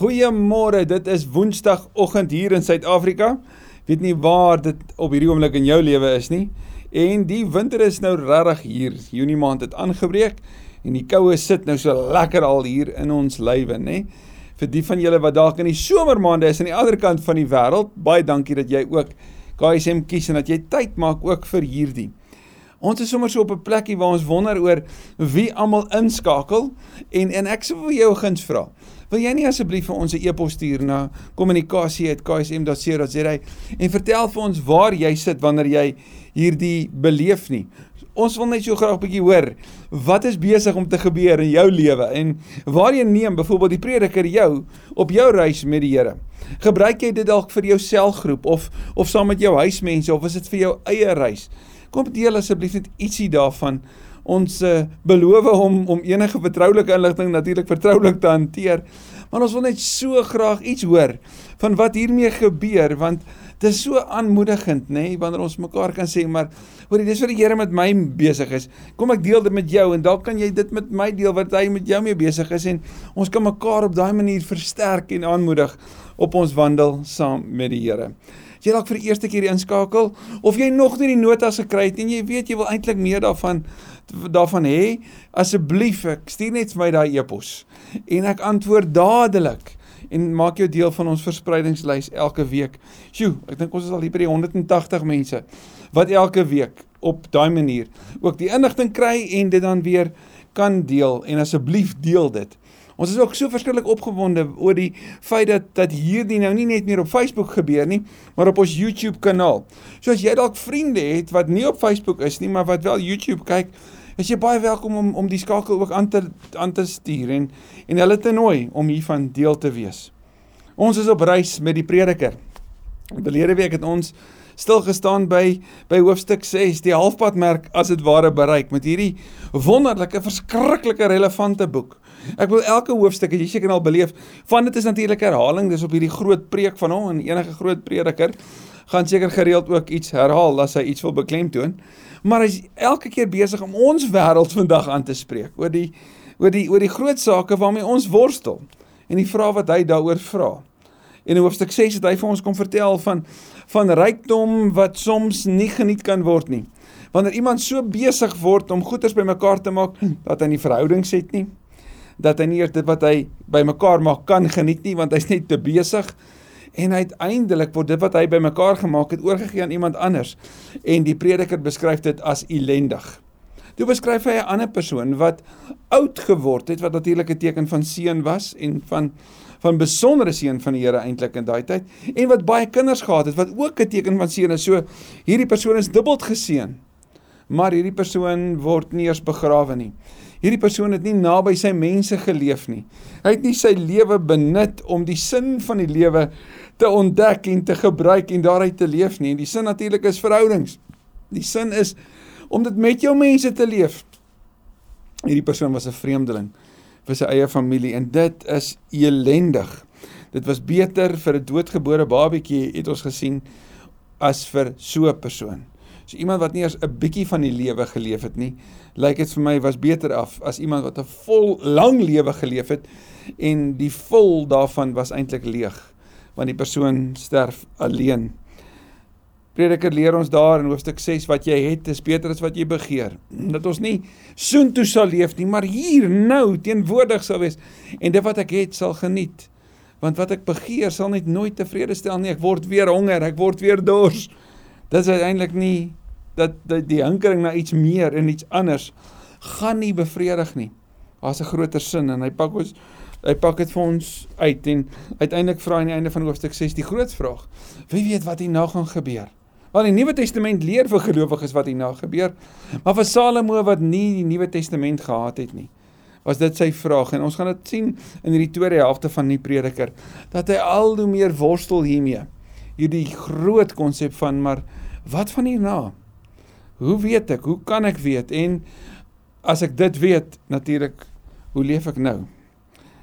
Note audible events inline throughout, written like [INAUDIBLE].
Goeiemôre, dit is Woensdagoggend hier in Suid-Afrika. Weet nie waar dit op hierdie oomblik in jou lewe is nie. En die winter is nou regtig hier. Junie maand het aangebreek en die koue sit nou so lekker al hier in ons lywe, nê? Vir die van julle wat dalk in die somermaande is aan die ander kant van die wêreld, baie dankie dat jy ook KSM kies en dat jy tyd maak ook vir hierdie. Ons is sommer so op 'n plekkie waar ons wonder oor wie almal inskakel en en ek sou vir jou guns vra. Wil jy nie asseblief vir ons 'n e-pos stuur na kommunikasie@ksm.co.za en vertel vir ons waar jy sit wanneer jy hierdie beleef nie. Ons wil net so graag 'n bietjie hoor wat is besig om te gebeur in jou lewe en waarheen neem byvoorbeeld die prediker jou op jou reis met die Here. Gebruik jy dit dalk vir jou selgroep of of saam met jou huismense of is dit vir jou eie reis? Kom deel asseblief net ietsie daarvan ons uh, beloof om om enige vertroulike inligting natuurlik vertroulik te hanteer. Maar ons wil net so graag iets hoor van wat hiermee gebeur want dit is so aanmoedigend nê nee, wanneer ons mekaar kan sê maar hoorie dis wat die Here met my besig is. Kom ek deel dit met jou en dalk kan jy dit met my deel wat hy met jou mee besig is en ons kan mekaar op daai manier versterk en aanmoedig op ons wandel saam met die Here jy dalk vir die eerste keer inskakel of jy nog nie die notas gekry het en jy weet jy wil eintlik meer daarvan daarvan hê, asseblief ek stuur net vir my daai e-pos en ek antwoord dadelik en maak jou deel van ons verspreidingslys elke week. Sjoe, ek dink ons is al hier by die 180 mense wat elke week op daai manier ook die inligting kry en dit dan weer kan deel en asseblief deel dit. Ons is ook so verskriklik opgewonde oor die feit dat dat hierdie nou nie net meer op Facebook gebeur nie, maar op ons YouTube kanaal. So as jy dalk vriende het wat nie op Facebook is nie, maar wat wel YouTube kyk, is jy baie welkom om om die skakel ook aan te aan te stuur en en hulle te nooi om hiervan deel te wees. Ons is op reis met die prediker. Verlede week het ons stil gestaan by by hoofstuk 6, die halfpadmerk as dit ware bereik met hierdie wonderlike, verskriklike relevante boek. Ek wil elke hoofstuk, jy seker al beleef, van dit is natuurlik herhaling, dis op hierdie groot preek van hom en enige groot prediker gaan seker gereeld ook iets herhaal as hy iets wil beklemtoon. Maar hy's elke keer besig om ons wêreld vandag aan te spreek oor die oor die oor die groot sake waarmee ons worstel en die vrae wat hy daaroor vra. En in hoofstuk 6 het hy vir ons kom vertel van van rykdom wat soms nie geniet kan word nie. Wanneer iemand so besig word om goederes bymekaar te maak dat hy nie verhoudings het nie, dat hy nie eers dit wat hy bymekaar maak kan geniet nie want hy's net te besig en uiteindelik word dit wat hy bymekaar gemaak het oorgegee aan iemand anders en die prediker beskryf dit as ellendig. Toe beskryf hy 'n ander persoon wat oud geword het wat natuurlik 'n teken van seën was en van van besondere seën van die Here eintlik in daai tyd en wat baie kinders gehad het wat ook 'n teken van seën is. So hierdie persoon is dubbeld geseën. Maar hierdie persoon word nie eers begrawe nie. Hierdie persoon het nie naby sy mense geleef nie. Hy het nie sy lewe benut om die sin van die lewe te ontdek en te gebruik en daaruit te leef nie. En die sin natuurlik is verhoudings. Die sin is om dit met jou mense te leef. Hierdie persoon was 'n vreemdeling vir sy eie familie en dit is elendig. Dit was beter vir 'n doodgebore babatjie het ons gesien as vir so 'n persoon. So iemand wat nie eers 'n bietjie van die lewe geleef het nie, lyk dit vir my was beter af as iemand wat 'n vol lang lewe geleef het en die vol daarvan was eintlik leeg want die persoon sterf alleen. Prediker leer ons daar in hoofstuk 6 wat jy het is beter as wat jy begeer. Dat ons nie soontoe sal leef nie, maar hier nou teenwoordig sal wees en dit wat ek het sal geniet. Want wat ek begeer sal net nooit tevrede stel nie. Ek word weer honger, ek word weer dors. Dit is uiteindelik nie dat, dat die hinkering na iets meer en iets anders gaan nie bevredig nie. Daar's 'n groter sin en hy pak ons hy pak dit vir ons uit en uiteindelik vra aan die einde van hoofstuk 6 die groot vraag: Wie weet wat hierna gaan gebeur? Want die Nuwe Testament leer vir gelowiges wat hierna gebeur, maar vir Salomo wat nie die Nuwe Testament gehad het nie, was dit sy vraag en ons gaan dit sien in hierdie tweede helfte van die prediker dat hy al hoe meer worstel hiermee. Hierdie groot konsep van maar wat van hierna? Hoe weet ek? Hoe kan ek weet? En as ek dit weet, natuurlik, hoe leef ek nou?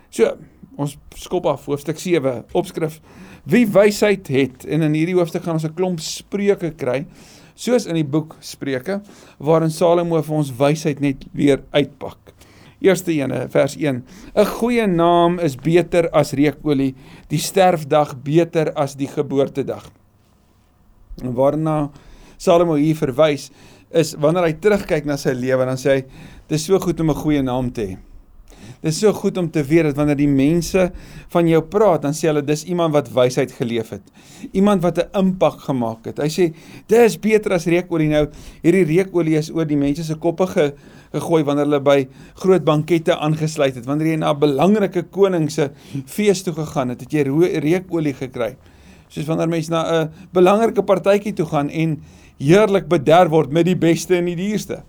So, ons skop af hoofstuk 7, opskrif: Wie wysheid het? En in hierdie hoofstuk gaan ons 'n klomp spreuke kry, soos in die boek Spreuke, waarin Salomo vir ons wysheid net weer uitpak. Eerste ene, vers 1. 'n Goeie naam is beter as reukolie, die sterfdag beter as die geboortedag. En waarna Salomo hier verwys is wanneer hy terugkyk na sy lewe dan sê hy dis so goed om 'n goeie naam te hê. Dit is so goed om te weet dat wanneer die mense van jou praat, dan sê hulle dis iemand wat wysheid geleef het. Iemand wat 'n impak gemaak het. Hy sê dis beter as reukolie nou. Hierdie reukolie is oor die mense se koppe ge, gegooi wanneer hulle by groot bankette aangesluit het. Wanneer jy na 'n belangrike koning se fees toe gegaan het, het jy reukolie gekry. Soos wanneer mense na 'n belangrike partytjie toe gaan en heerlik bederf word met die beste en die duurste.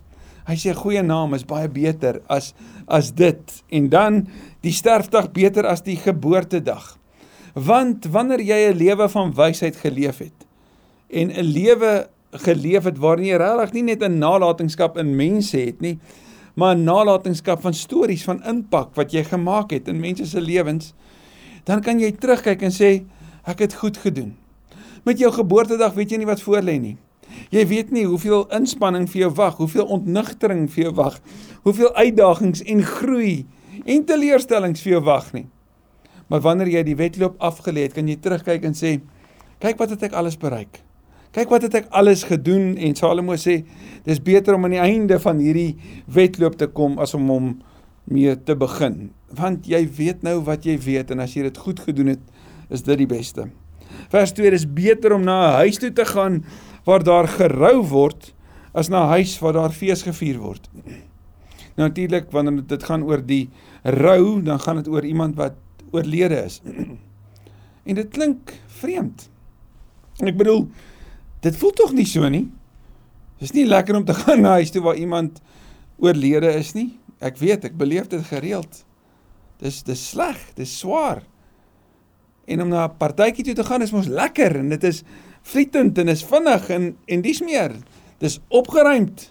Hy sê goeie naam is baie beter as as dit en dan die sterfdag beter as die geboortedag. Want wanneer jy 'n lewe van wysheid geleef het en 'n lewe geleef het waarin jy regtig nie net 'n nalatenskap in mense het nie, maar 'n nalatenskap van stories van impak wat jy gemaak het in mense se lewens, dan kan jy terugkyk en sê ek het goed gedoen. Met jou geboortedag weet jy nie wat voor lê nie. Jy weet nie hoeveel inspanning vir jou wag, hoeveel ontnigtering vir jou wag, hoeveel uitdagings en groei en teleurstellings vir jou wag nie. Maar wanneer jy die wedloop afgelê het, kan jy terugkyk en sê, kyk wat het ek alles bereik. Kyk wat het ek alles gedoen en Salomo sê, dis beter om aan die einde van hierdie wedloop te kom as om hom mee te begin, want jy weet nou wat jy weet en as jy dit goed gedoen het, is dit die beste. Vers 2: Dis beter om na 'n huis toe te gaan waar daar gerou word as na 'n huis waar daar fees gevier word. Nou natuurlik wanneer dit gaan oor die rou, dan gaan dit oor iemand wat oorlede is. [CLEARS THROAT] En dit klink vreemd. Ek bedoel, dit voel tog nie so nie. Dis nie lekker om te [LAUGHS] gaan na huis toe waar iemand oorlede is nie. Ek weet, ek beleef dit gereeld. Dis dis sleg, dis swaar. En om na 'n partytjie toe te gaan is mos lekker en dit is vlietend en is vinnig en en dis meer. Dis opgeruimd.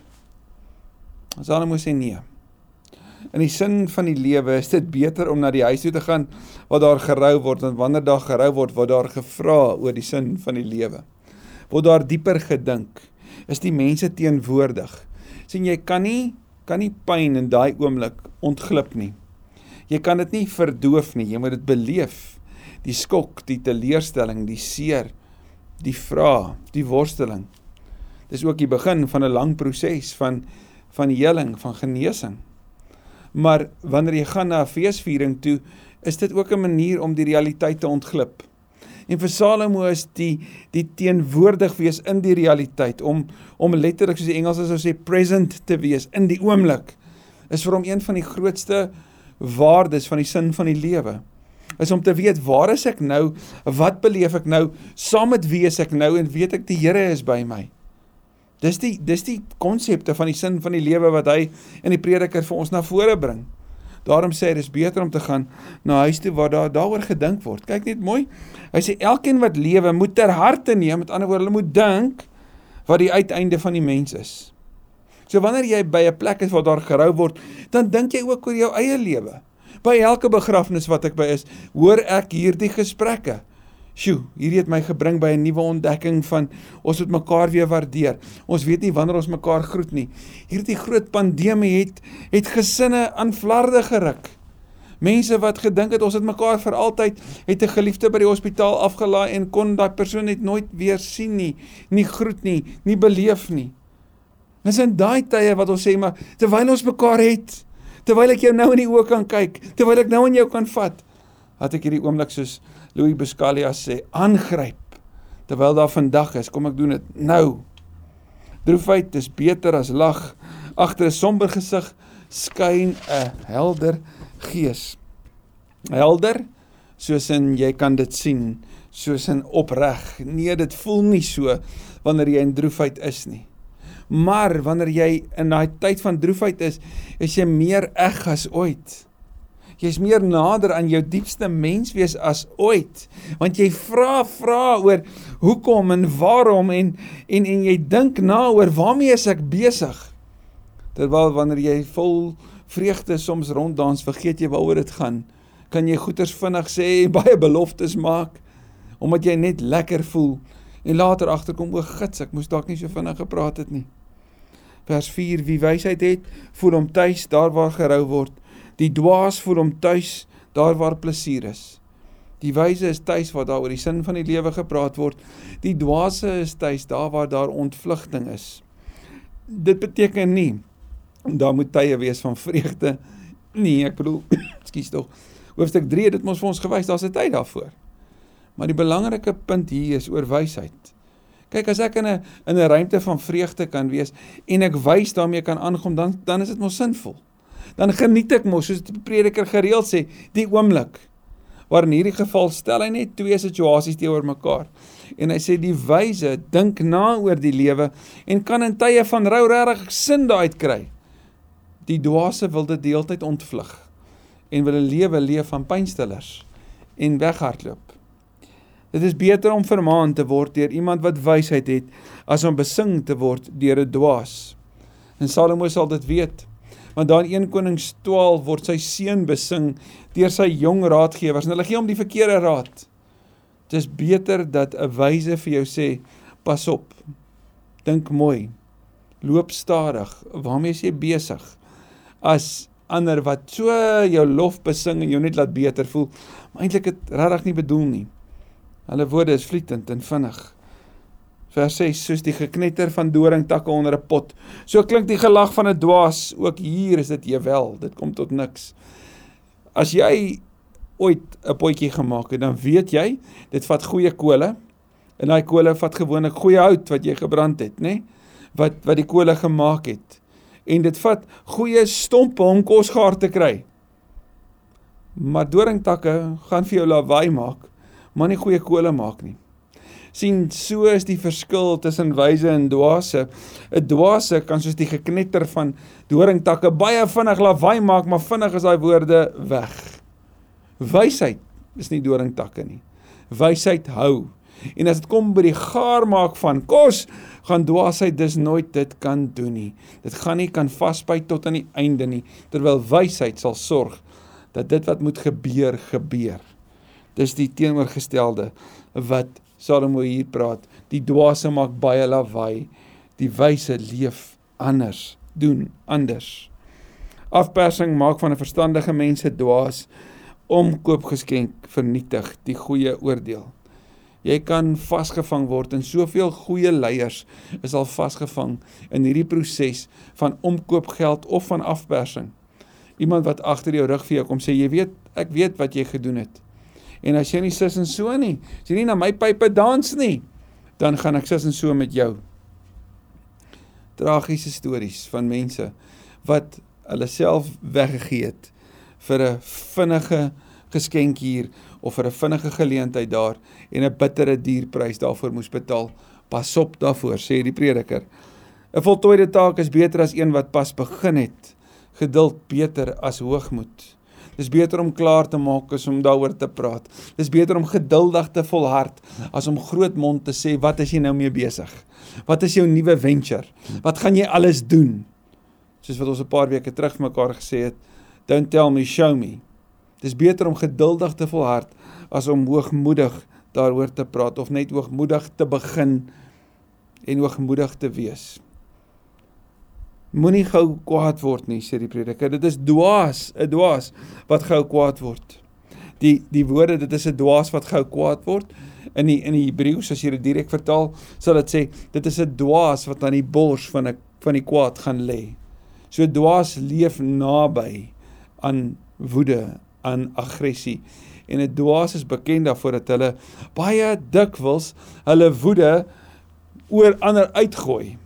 Salomo sê nee. In die sin van die lewe is dit beter om na die huis toe te gaan waar daar gerou word want wanneer daar gerou word word daar gevra oor die sin van die lewe. Word daar dieper gedink. Is die mense teenwoordig. sien jy kan nie kan nie pyn in daai oomblik ontglip nie. Jy kan dit nie verdoof nie. Jy moet dit beleef. Die skok, die teleurstelling, die seer, die vraag, die worsteling. Dis ook die begin van 'n lang proses van van heling, van genesing. Maar wanneer jy gaan na 'n feesviering toe, is dit ook 'n manier om die realiteit te ontglip. En vir Salomo is die die teenwoordig wees in die realiteit om om letterlik soos die Engelsers sou sê present te wees in die oomblik is vir hom een van die grootste waardes van die sin van die lewe is om te weet waar is ek nou? Wat beleef ek nou? Saam met wie is ek nou en weet ek die Here is by my? Dis die dis die konsepte van die sin van die lewe wat hy in die prediker vir ons na vore bring. Daarom sê hy dis beter om te gaan na huis toe waar daar daaroor gedink word. Kyk net mooi. Hy sê elkeen wat lewe moet ter harte neem, met ander woorde, hulle moet dink wat die uiteinde van die mens is. So wanneer jy by 'n plek is waar daar gerou word, dan dink jy ook oor jou eie lewe. By elke begrafnis wat ek by is, hoor ek hierdie gesprekke. Sjoe, hierdie het my gebring by 'n nuwe ontdekking van ons moet mekaar weer waardeer. Ons weet nie wanneer ons mekaar groet nie. Hierdie groot pandemie het het gesinne aan flarde geruk. Mense wat gedink het ons het mekaar vir altyd het 'n geliefde by die hospitaal afgelaai en kon daai persoon net nooit weer sien nie, nie groet nie, nie beleef nie. Dis in daai tye wat ons sê maar terwyl ons mekaar het, terwyl ek jou nou in die oë kan kyk, terwyl ek nou aan jou kan vat, het ek hierdie oomblik soos Louis Buscalia sê, aangryp. Terwyl daar vandag is, kom ek doen dit nou. Droefheid is beter as lag. Agter 'n somber gesig skyn 'n helder gees. Helder soos in jy kan dit sien, soos in opreg. Nee, dit voel nie so wanneer jy in droefheid is nie. Maar wanneer jy in daai tyd van droefheid is, is jy meer eg as ooit. Jy's meer nader aan jou diepste menswees as ooit, want jy vra vra oor hoekom en waarom en en en jy dink na oor waarmee is ek besig? Terwyl wanneer jy vol vreugde soms ronddans, vergeet jy waaroor dit gaan. Kan jy goeters vinnig sê en [LAUGHS] baie beloftes maak omdat jy net lekker voel en later agterkom o, gits, ek moes dalk nie so vinnig gepraat het nie vers 4 wie wysheid het voel hom tuis daar waar gerou word Die dwaas voel hom tuis daar waar plesier is. Die wyse is tuis waar daar oor die sin van die lewe gepraat word. Die dwaase is tuis daar waar daar ontvlugting is. Dit beteken nie daar moet tye wees van vreugde nie. Ek bedoel, [COUGHS] ekskuus tog. Hoofstuk 3 het dit ons vir ons gewys, daar's 'n tyd daarvoor. Maar die belangrike punt hier is oor wysheid. Kyk, as ek in 'n in 'n ruimte van vreugde kan wees en ek wys daarmee kan aangaan, dan dan is dit mos sinvol. Dan geniet ek mos soos die prediker gereeld sê, die oomblik. Waar in hierdie geval stel hy net twee situasies teenoor mekaar. En hy sê die wyse dink na oor die lewe en kan in tye van rou regtig sin daaruit kry. Die dwaase wil dit deeltyd ontvlug en wil 'n lewe leef van pynstillers en weghardloop. Dit is beter om vermaan te word deur iemand wat wysheid het as om besing te word deur 'n dwaas. En Salomo sal dit weet. Want daar in 1 Konings 12 word sy seun besing deur sy jong raadgewers en hulle gee hom die verkeerde raad. Dit is beter dat 'n wyse vir jou sê, pas op. Dink mooi. Loop stadig. Waarmee is jy besig? as ander wat so jou lof besing en jou net laat beter voel, maar eintlik het regtig nie bedoel nie. Hulle woorde is vlietend en vinnig. Vers 6: Soos die geknetter van doringtakke onder 'n pot, so klink die gelag van 'n dwaas. Ook hier is dit ewel, dit kom tot niks. As jy ooit 'n potjie gemaak het, dan weet jy, dit vat goeie kole. En daai kole vat gewoonlik goeie hout wat jy gebrand het, nê? Nee? Wat wat die kole gemaak het en dit vat goeie stompe om kos gaar te kry. Maar doringtakke gaan vir jou lawaai maak, maar nie goeie kolle maak nie. sien so is die verskil tussen wyse en dwaase. 'n Dwaase kan soos die geknetter van doringtakke baie vinnig lawaai maak, maar vinnig is daai woorde weg. Wysheid is nie doringtakke nie. Wysheid hou. En as dit kom by die gaar maak van kos, gaan dwaasheid dus nooit dit kan doen nie. Dit gaan nie kan vasbyt tot aan die einde nie, terwyl wysheid sal sorg dat dit wat moet gebeur, gebeur. Dis die teenoorgestelde wat Salomo hier praat. Die dwaase maak baie lawaai, die wyse leef anders, doen anders. Afpersing maak van 'n verstandige mens se dwaas omkoopgeskenk vernietig die goeie oordeel. Jy kan vasgevang word en soveel goeie leiers is al vasgevang in hierdie proses van omkoopgeld of van afpersing. Iemand wat agter jou rug vir jou kom sê jy weet ek weet wat jy gedoen het. En as jy nie sis en so nie, as jy nie na my pype dans nie, dan gaan ek sis en so met jou. Tragiese stories van mense wat hulle self weggegee het vir 'n vinnige geskenk hier of vir 'n vinnige geleentheid daar en 'n bittere dierprys daarvoor moes betaal. Pas op daarvoor, sê die prediker. 'n Voltooide taak is beter as een wat pas begin het. Geduld beter as hoogmoed. Dis beter om klaar te maak as om daaroor te praat. Dis beter om geduldig te volhard as om groot mond te sê wat is jy nou mee besig? Wat is jou nuwe venture? Wat gaan jy alles doen? Soos wat ons 'n paar weke terug mekaar gesê het, don't tell me, show me. Dis beter om geduldig te volhard as om hoogmoedig daaroor te praat of net hoogmoedig te begin en hoogmoedig te wees. Moenie gou kwaad word nie, sê die prediker. Dit is dwaas, 'n dwaas wat gou kwaad word. Die die woorde dit is 'n dwaas wat gou kwaad word in die in die Hebreëus as jy dit direk vertaal, sal dit sê dit is 'n dwaas wat aan die bors van 'n van die kwaad gaan lê. So dwaas leef naby aan woede, aan aggressie. En 'n dwaas is bekend daarvoor dat hulle baie dikwels hulle woede oor ander uitgooi.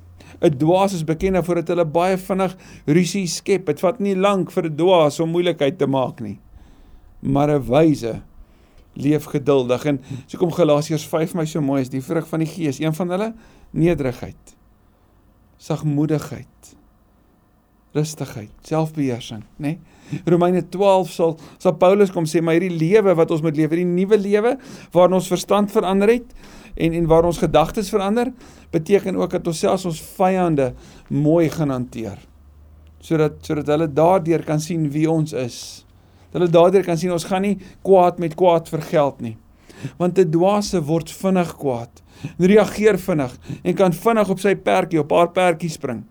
'n Dwaas is bekend daarvoor dat hulle baie vinnig rusie skep. Dit vat nie lank vir 'n dwaas om moeilikheid te maak nie. Maar 'n wyse leef geduldig en so kom Galasiërs 5 my so mooi is die vrug van die gees, een van hulle nederigheid, sagmoedigheid, rustigheid, selfbeheersing, nê? Nee? Romeine 12 sal sal Paulus kom sê maar hierdie lewe wat ons moet leef, hierdie nuwe lewe waarin ons verstand verander het en en waar ons gedagtes verander, beteken ook dat ons selfs ons vyande mooi gaan hanteer. Sodat sodat hulle daardeur kan sien wie ons is. Hulle daardeur kan sien ons gaan nie kwaad met kwaad vergeld nie. Want 'n dwaase word vinnig kwaad. Reageer vinnig en kan vinnig op sy perdjie op haar perdjie spring.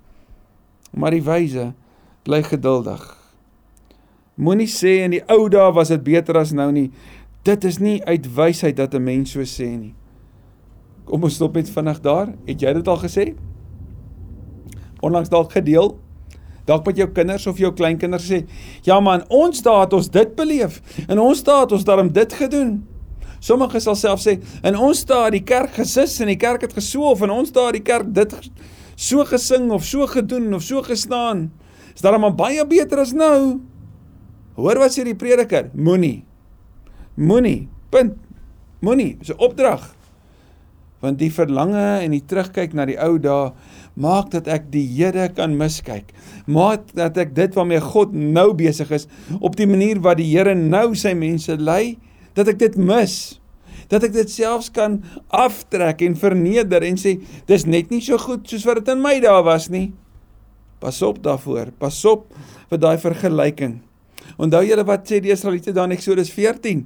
Maar die wyse bly geduldig Moenie sê in die ou dae was dit beter as nou nie. Dit is nie uit wysheid dat 'n mens so sê nie. Kom ons stop net vinnig daar. Het jy dit al gesê? Onlangs dalk gedeel? Dalk met jou kinders of jou kleinkinders sê, "Ja man, ons dae het ons dit beleef en ons dae het ons daarom dit gedoen." Sommige sal self sê, "In ons dae het die kerk gesis en die kerk het gesoof en ons dae het die kerk dit so gesing of so gedoen of so gestaan." Is daarom baie beter as nou. Hoor wat sê die prediker? Moenie. Moenie. Punt. Moenie. Dis 'n opdrag. Want die verlange en die terugkyk na die ou dae maak dat ek die Here kan miskyk. Maak dat ek dit waarmee God nou besig is op die manier wat die Here nou sy mense lei, dat ek dit mis. Dat ek dit selfs kan aftrek en verneder en sê dis net nie so goed soos wat dit in my dae was nie. Pas op daarvoor. Pas op vir daai vergelyking. Onthou julle wat sê die Israeliete dan Eksodus 14?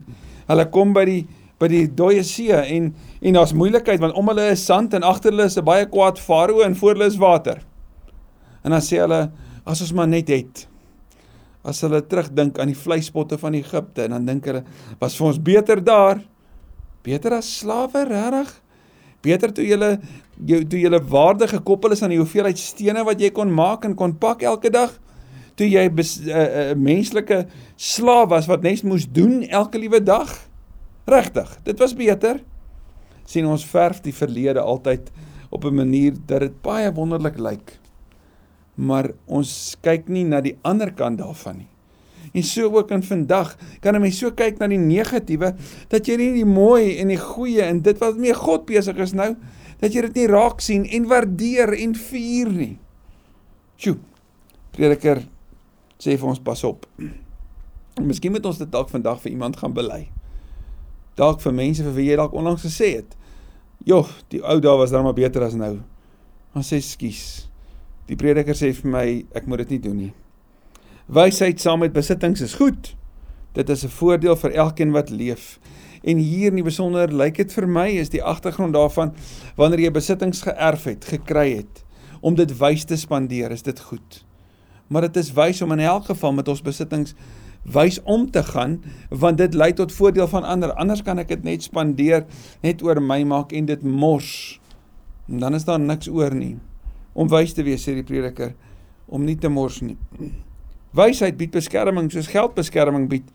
Hulle kom by die by die dooie see en en daar's moeilikheid want om hulle is sand en agter hulle is 'n baie kwaad farao en voor hulle is water. En dan sê hulle as ons maar net het as hulle terugdink aan die vleispotte van Egipte en dan dink hulle was vir ons beter daar beter as slawe regtig beter toe jy toe jy waarde gekoppel is aan die hoeveelheid stene wat jy kon maak en kon pak elke dag toe jy 'n uh, uh, menslike slaaf was wat net moes doen elke liewe dag. Regtig, dit was beter. sien ons verf die verlede altyd op 'n manier dat dit baie wonderlik lyk. Maar ons kyk nie na die ander kant daarvan nie. En so ook in vandag kan 'n mens so kyk na die negatiewe dat jy nie die mooi en die goeie en dit wat mee God besig is nou, dat jy dit nie raak sien en waardeer en vier nie. Sjoe. Prediker sê vir ons pas op. En miskien moet ons dit dalk vandag vir iemand gaan bely. Dalk vir mense vir wie jy dalk onlangs gesê het. Joh, die ou dae was dan maar beter as nou. Maar sê skus. Die prediker sê vir my ek moet dit nie doen nie. Wysheid saam met besittings is goed. Dit is 'n voordeel vir elkeen wat leef. En hier in die besonder lyk dit vir my is die agtergrond daarvan wanneer jy besittings geërf het, gekry het om dit wys te spandeer, is dit goed maar dit is wys om in elk geval met ons besittings wys om te gaan want dit lei tot voordeel van ander. Anders kan ek dit net spandeer, net oor my maak en dit mors. En dan is daar niks oor nie. Om wys te wees sê die prediker om nie te mors nie. Wysheid bied beskerming soos geld beskerming bied.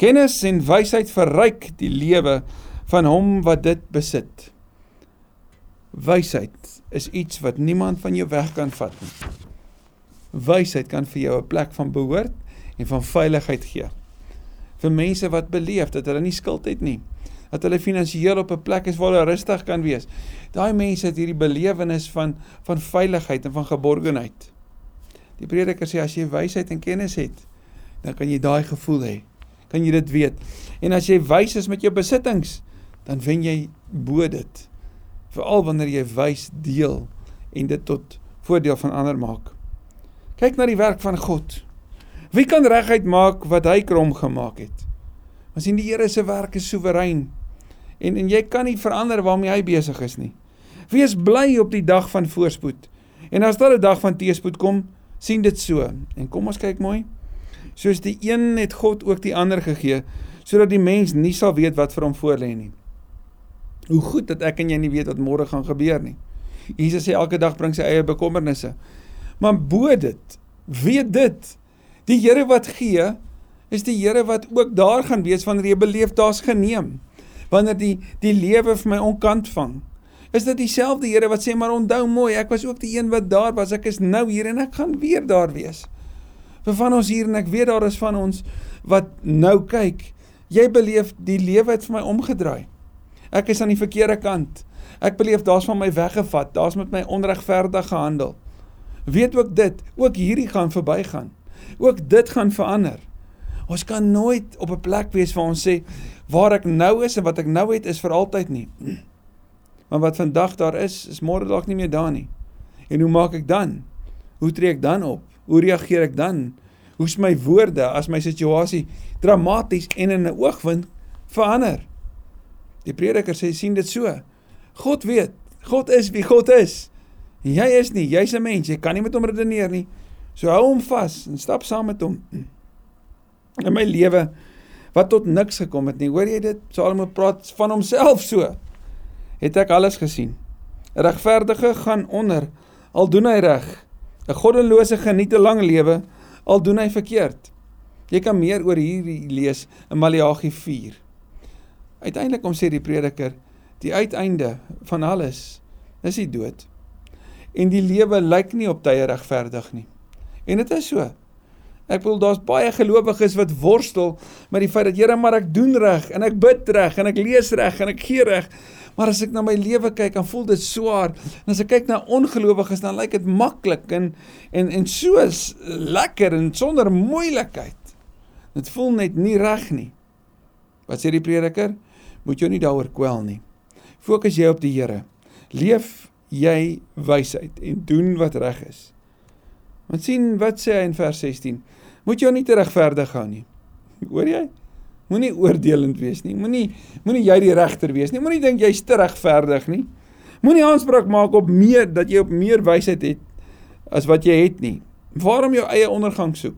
Kennis en wysheid verryk die lewe van hom wat dit besit. Wysheid is iets wat niemand van jou weg kan vat nie. Wysheid kan vir jou 'n plek van behoort en van veiligheid gee. Vir mense wat beleef dat hulle nie skuld het nie, dat hulle finansiëel op 'n plek is waar hulle rustig kan wees. Daai mense het hierdie belewenis van van veiligheid en van geborgenheid. Die prediker sê as jy wysheid en kennis het, dan kan jy daai gevoel hê. Kan jy dit weet? En as jy wys is met jou besittings, dan wen jy bo dit. Veral wanneer jy wys deel en dit tot voordeel van ander maak. Kyk na die werk van God. Wie kan regheid maak wat hy krom gemaak het? Ons sien die Here se werk is soewerein. En en jy kan nie verander waarmee hy besig is nie. Wees bly op die dag van voorspoed. En as daar 'n dag van teëspoed kom, sien dit so. En kom ons kyk mooi. Soos die een het God ook die ander gegee, sodat die mens nie sal weet wat vir hom voorlê nie. Hoe goed dat ek en jy nie weet wat môre gaan gebeur nie. Jesus sê elke dag bring sy eie bekommernisse. Maar bo dit, weet dit, die Here wat gee, is die Here wat ook daar gaan wees wanneer jy beleef daar's geneem. Wanneer die die lewe vir my onkant vang. Is dit dieselfde Here wat sê maar onthou mooi, ek was ook die een wat daar was, ek is nou hier en ek gaan weer daar wees. Vir van ons hier en ek weet daar is van ons wat nou kyk, jy beleef die lewe het vir my omgedraai. Ek is aan die verkeerde kant. Ek beleef daar's van my weggevat, daar's met my onregverdig gehandel. Weet ook dit, ook hierdie gaan verbygaan. Ook dit gaan verander. Ons kan nooit op 'n plek wees waar ons sê waar ek nou is en wat ek nou het is vir altyd nie. [CLEARS THROAT] Maar wat vandag daar is, is môre dalk nie meer daar nie. En hoe maak ek dan? Hoe tree ek dan op? Hoe reageer ek dan? Hoe's my woorde as my situasie dramaties en in 'n oogwink verander? Die prediker sê sien dit so. God weet, God is wie God is. Jy is nie, jy's 'n mens, jy kan nie met hom redeneer nie. So hou hom vas en stap saam met hom. [CLEARS THROAT] in my lewe wat tot niks gekom het nie. Hoor jy dit? Salomo praat van homself so. Het ek alles gesien. 'n Regverdige gaan onder al doen hy reg. 'n Goddelose geniet 'n lang lewe al doen hy verkeerd. Jy kan meer oor hierdie lees in Maleagi 4. Uiteindelik kom sê die prediker, die uiteinde van alles is die dood. En die lewe lyk nie op tye regverdig nie. En dit is so. Ek bedoel daar's baie gelowiges wat worstel met die feit dat Here maar ek doen reg en ek bid reg en ek lees reg en ek gee reg. Maar as ek na my lewe kyk, dan voel dit swaar. En as ek kyk na ongelowiges, dan lyk dit maklik en en en so lekker en sonder moeilikheid. Dit voel net nie reg nie. Wat sê die prediker? Moet jou nie daaroor kwel nie. Fokus jy op die Here. Leef jy wysheid en doen wat reg is. Want sien wat sê hy in vers 16? moet jou nie te regverdig hou nie. [LAUGHS] Hoor jy? Moenie oordelend wees nie. Moenie moenie jy die regter wees nie. Moenie dink jy's te regverdig nie. Moenie aanspraak maak op meer dat jy op meer wysheid het as wat jy het nie. Waarom jou eie ondergang soek?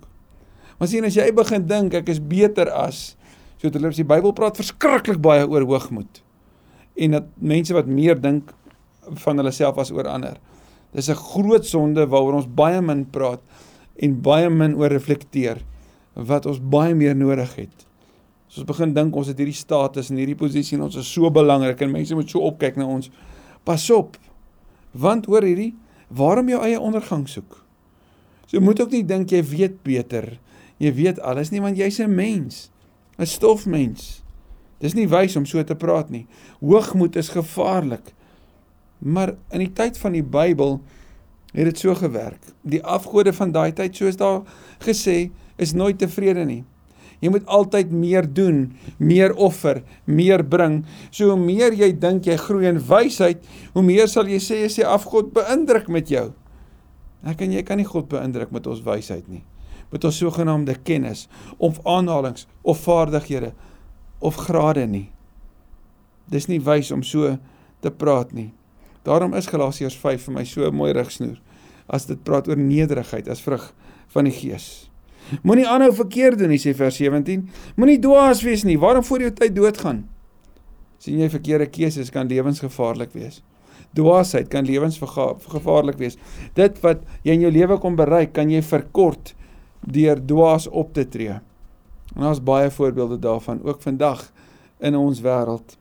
Maar sien as jy begin dink ek is beter as so terloops die Bybel praat verskriklik baie oor hoogmoed. En dat mense wat meer dink van hulle self as oor ander. Dis 'n groot sonde waaroor ons baie min praat en baie min oor reflekteer wat ons baie meer nodig het. As ons begin dink ons het hierdie status en hierdie posisie en ons is so belangrik en mense moet so opkyk na ons. Pas op. Want hoor hierdie, waarom jou eie ondergang soek? So moet ook nie dink jy weet beter. Jy weet alles nie want jy's 'n mens. 'n Stofmens. Dis nie wys om so te praat nie. Hoogmoed is gevaarlik. Maar in die tyd van die Bybel het dit so gewerk. Die afgode van daai tyd, soos daar gesê, is nooit tevrede nie. Jy moet altyd meer doen, meer offer, meer bring. So hoe meer jy dink jy groei in wysheid, hoe meer sal jy sê as jy afgod beïndruk met jou. Ek en jy kan nie God beïndruk met ons wysheid nie. Met ons sogenaamde kennis of aanhalings of vaardighede of grade nie. Dis nie wys om so te praat nie. Daarom is Galasiërs 5 vir my so 'n mooi rigsnoer as dit praat oor nederigheid as vrug van die Gees. Moenie aanhou verkeerd doen nie sê vers 17. Moenie dwaas wees nie. Waarom voor jou tyd doodgaan? sien jy verkeerde keuses kan lewensgevaarlik wees. Dwaasheid kan lewensgevaarlik wees. Dit wat jy in jou lewe kom bereik, kan jy verkort deur dwaas op te tree. En daar's baie voorbeelde daarvan ook vandag in ons wêreld.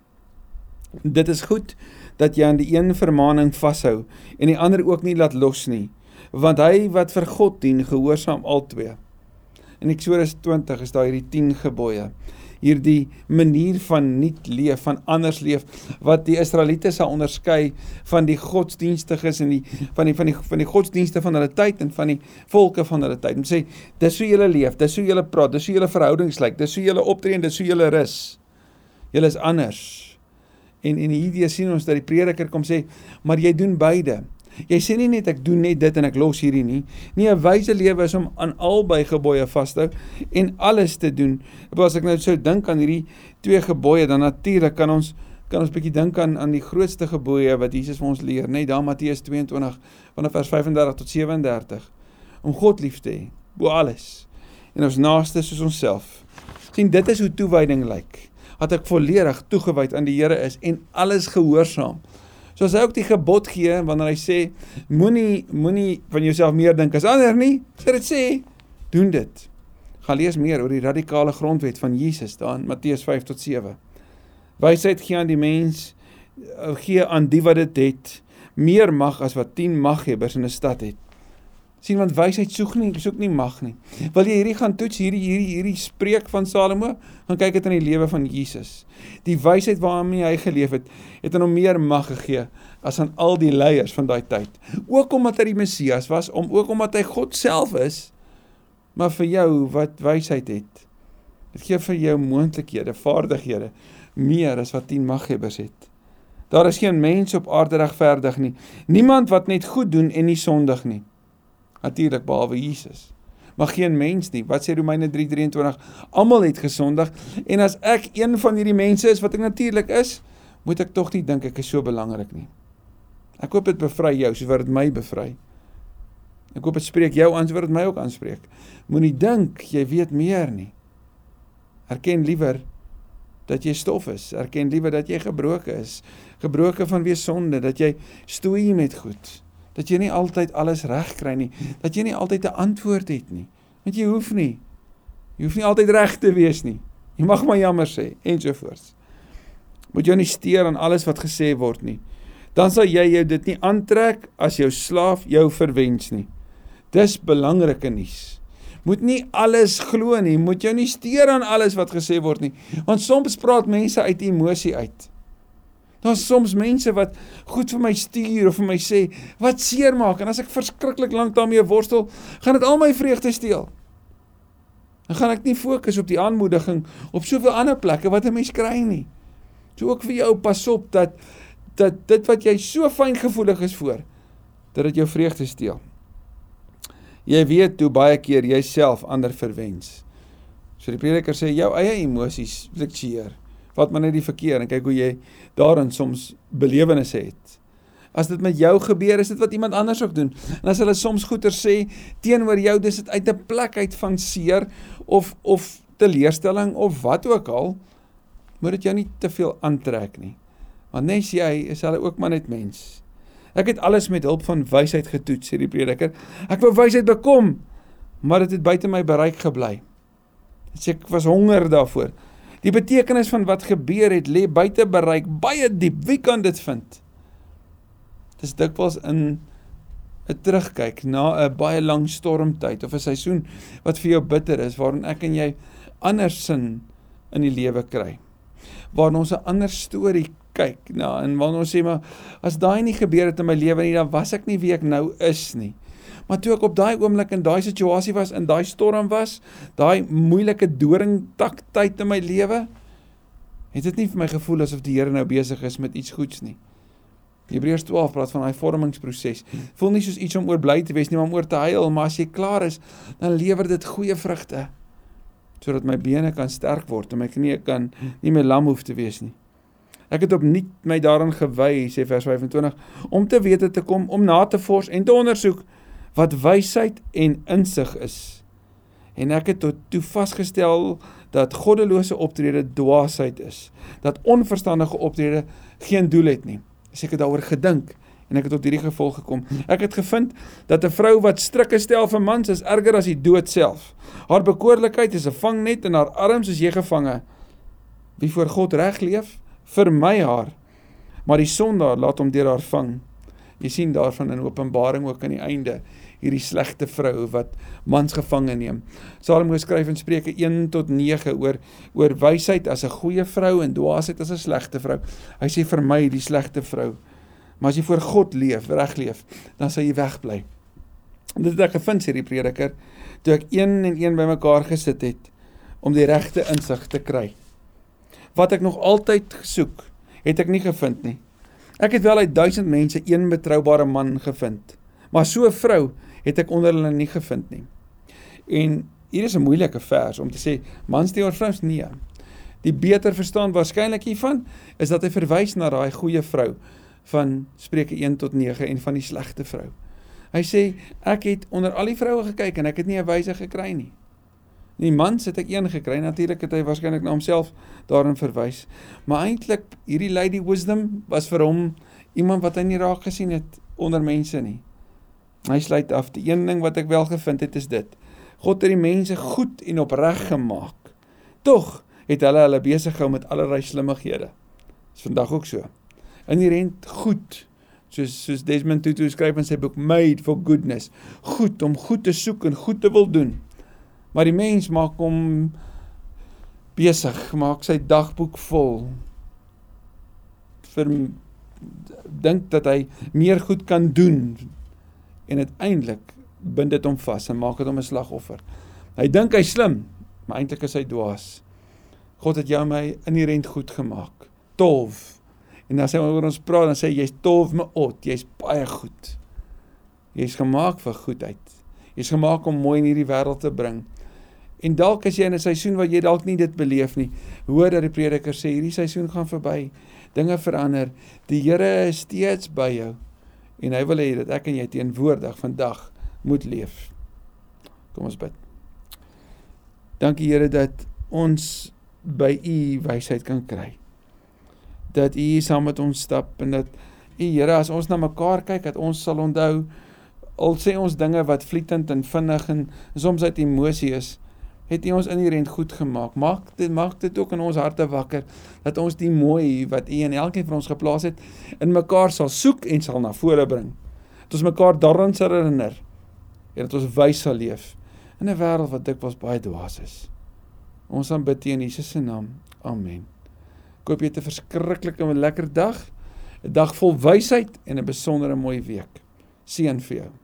Dit is goed dat jy aan die een vermaaning vashou en die ander ook nie laat los nie, want hy wat vir God dien, gehoorsaam albei. In Eksodus 20 is daar hierdie 10 gebooie. Hierdie manier van nuut leef, van anders leef wat die Israeliete sal onderskei van die godsdienstiges en die van die van die van die godsdienste van hulle tyd en van die volke van hulle tyd. Om sê, dis hoe julle leef, dis hoe julle praat, dis hoe julle verhoudings lyk, dis hoe julle optree en dis hoe julle rus. Julle is anders. En en hierdie sien ons dat die prediker kom sê, maar jy doen beide. Jy sê nie net ek doen net dit en ek los hierdie nie. Nee, 'n wyse lewe is om aan albei gebooie vas te hou en alles te doen. As ek nou sou dink aan hierdie twee gebooie, dan natuurlik kan ons kan ons bietjie dink aan aan die grootste gebooie wat Jesus vir ons leer, net daar Matteus 22 vanaf vers 35 tot 37 om God lief te hê bo alles en ons naaste soos onsself. sien dit is hoe toewyding lyk. Dat ek volledig toegewyd aan die Here is en alles gehoorsaam. So as hy ook die gebod gee wanneer hy sê moenie moenie van jouself meer dink as ander nie, sê dit sê doen dit. Gaan lees meer oor die radikale grondwet van Jesus daar in Matteus 5 tot 7. Wysheid gee aan die mens gee aan die wat dit het meer mag as wat 10 maghebbers in 'n stad het sien want wysheid soek nie soek nie mag nie. Wil jy hierdie gaan toets hierdie hierdie hierdie spreek van Salomo? Gaan kyk dit in die lewe van Jesus. Die wysheid waarmee hy geleef het, het aan hom meer mag gegee as aan al die leiers van daai tyd. Ook omdat hy die Messias was, om ook omdat hy God self is, maar vir jou wat wysheid het. Dit gee vir jou moontlikhede, vaardighede meer as wat 10 maghebbers het. Daar is geen mens op aarde regverdig nie. Niemand wat net goed doen en nie sondig nie natuurlik behalwe Jesus. Maar geen mens nie. Wat sê Romeine 3:23? Almal het gesondig en as ek een van hierdie mense is wat ek natuurlik is, moet ek tog nie dink ek is so belangrik nie. Ek hoop dit bevry jou soos wat dit my bevry. Ek hoop dit spreek jou aan soos wat dit my ook aanspreek. Moenie dink jy weet meer nie. Erken liewer dat jy stof is. Erken liewer dat jy gebroken is. Gebroken vanweë sonde, dat jy stoei met goed. Dat jy nie altyd alles reg kry nie, dat jy nie altyd 'n antwoord het nie. Want jy hoef nie. Jy hoef nie altyd reg te wees nie. Jy mag maar jammer sê ensovoorts. Moet jou nie steur aan alles wat gesê word nie. Dan sal jy jou dit nie aantrek as jou slaaf jou verwens nie. Dis belangrike nuus moet nie alles glo nie, moet jou nie steur aan alles wat gesê word nie, want soms praat mense uit emosie uit. Daar's soms mense wat goed vir my stuur of vir my sê wat seermaak en as ek verskriklik lank daarmee worstel, gaan dit al my vreugde steel. Dan gaan ek nie fokus op die aanmoediging op soveel ander plekke wat 'n mens kry nie. So ook vir jou pas op dat dat dit wat jy so fyn gevoelig is voor dat dit jou vreugde steel. Jy weet hoe baie keer jy self ander verwens. So die prediker sê jou eie emosies fluktueer. Vat maar net die verkeer en kyk hoe jy daarin soms belewennisse het. As dit met jou gebeur, is dit wat iemand anders ook doen. En as hulle soms goeie sê teenoor jou, dis dit uit 'n plek uit van seer of of teleurstelling of wat ook al, moet dit jou nie te veel aantrek nie. Want nes jy is hulle ook maar net mens. Ek het alles met hulp van wysheid getoets, sê die prediker. Ek wou wysheid bekom, maar dit het, het buite my bereik gebly. Ek was honger daarvoor. Die betekenis van wat gebeur het lê buite bereik, baie diep. Wie kan dit vind? Dis dikwels in 'n terugkyk na 'n baie lang stormtyd of 'n seisoen wat vir jou bitter is waarin ek en jy anders sin in die lewe kry. Waar ons 'n ander storie kyk na nou, en wanneer ons sê maar as daai nie gebeur het in my lewe nie dan was ek nie wie ek nou is nie. Maar toe ek op daai oomblik in daai situasie was, in daai storm was, daai moeilike doringtak tyd in my lewe, het dit nie vir my gevoel asof die Here nou besig is met iets goeds nie. Hebreërs 12 praat van daai vormingsproses. Voel nie soos iets om oor bly te wees nie, maar om oor te huil, maar as jy klaar is, dan lewer dit goeie vrugte sodat my bene kan sterk word en my knieë kan nie meer lam hoef te wees nie. Ek het opnuut my daaraan gewy, sê vers 25, om te wete te kom, om na te vors en te ondersoek wat wysheid en insig is. En ek het tot toe vasgestel dat goddelose optrede dwaasheid is, dat onverstandige optrede geen doel het nie. As ek het daaroor gedink en ek het tot hierdie gevolg gekom. Ek het gevind dat 'n vrou wat strikke stel vir mans is erger as die dood self. Haar bekoorlikheid is 'n vangnet en haar arms is jy gevange. Wie voor God reg leef, vermy haar. Maar die sondaar laat hom deur haar vang. Jy sien daarvan in Openbaring ook aan die einde hierdie slegte vrou wat mans gevange neem. Salomo skryf in Spreuke 1 tot 9 oor oor wysheid as 'n goeie vrou en dwaasheid as 'n slegte vrou. Hy sê vermy die slegte vrou. Maar as jy voor God leef, reg leef, dan sal jy wegbly. Dit het ek gevind sê die prediker toe ek een en een bymekaar gesit het om die regte insig te kry wat ek nog altyd gesoek, het ek nie gevind nie. Ek het wel uit duisend mense een betroubare man gevind, maar so 'n vrou het ek onder hulle nie gevind nie. En hier is 'n moeilike vers om te sê mans teenoor vrouens nee. Die beter verstaan waarskynlik hiervan is dat hy verwys na daai goeie vrou van Spreuke 1 tot 9 en van die slegte vrou. Hy sê ek het onder al die vroue gekyk en ek het nie 'n wyse gekry nie. Die mans het ek een gekry, natuurlik het hy waarskynlik na homself daarin verwys. Maar eintlik hierdie lady wisdom was vir hom iemand wat hy nie raak gesien het onder mense nie. Hy sluit af, die een ding wat ek wel gevind het is dit. God het die mense goed en opreg gemaak. Tog het hulle hulle besig gehou met allerlei slimmighede. Dis vandag ook so. Inherent goed soos soos Desmond Tutu skryf in sy boek Made for Goodness, goed om goed te soek en goed te wil doen. Maar die mens maak hom besig, maak sy dagboek vol. vir dink dat hy meer goed kan doen en uiteindelik bind dit hom vas en maak dit hom 'n slagoffer. Hy dink hy slim, maar eintlik is hy dwaas. God het jou my inherent goed gemaak. Tof. En as hy oor ons praat dan sê hy jy's tof my ot, jy's baie goed. Jy's gemaak vir goedheid. Jy's gemaak om mooi in hierdie wêreld te bring. En dalk as jy in 'n seisoen waar jy dalk nie dit beleef nie, hoor dat die prediker sê hierdie seisoen gaan verby. Dinge verander. Die Here is steeds by jou. En hy wil hê dat ek en jy teenwoordig vandag moet leef. Kom ons bid. Dankie Here dat ons by u wysheid kan kry. Dat u saam met ons stap en dat u Here as ons na mekaar kyk dat ons sal onthou al sê ons dinge wat vlietend en vinnig en soms uit emosie is, het U ons inherënt goed gemaak. Maak dit maak dit ook in ons harte wakker dat ons die mooi wat U in elkeen van ons geplaas het in mekaar sal soek en sal na vore bring. Dat ons mekaar daaraan sal herinner en dat ons wys sal leef in 'n wêreld wat dikwels baie dwaas is. Ons aanbid in Jesus se naam. Amen. Ek hoop jy 'n verskriklike en lekker dag. 'n Dag vol wysheid en 'n besondere mooi week. Seën vir jou.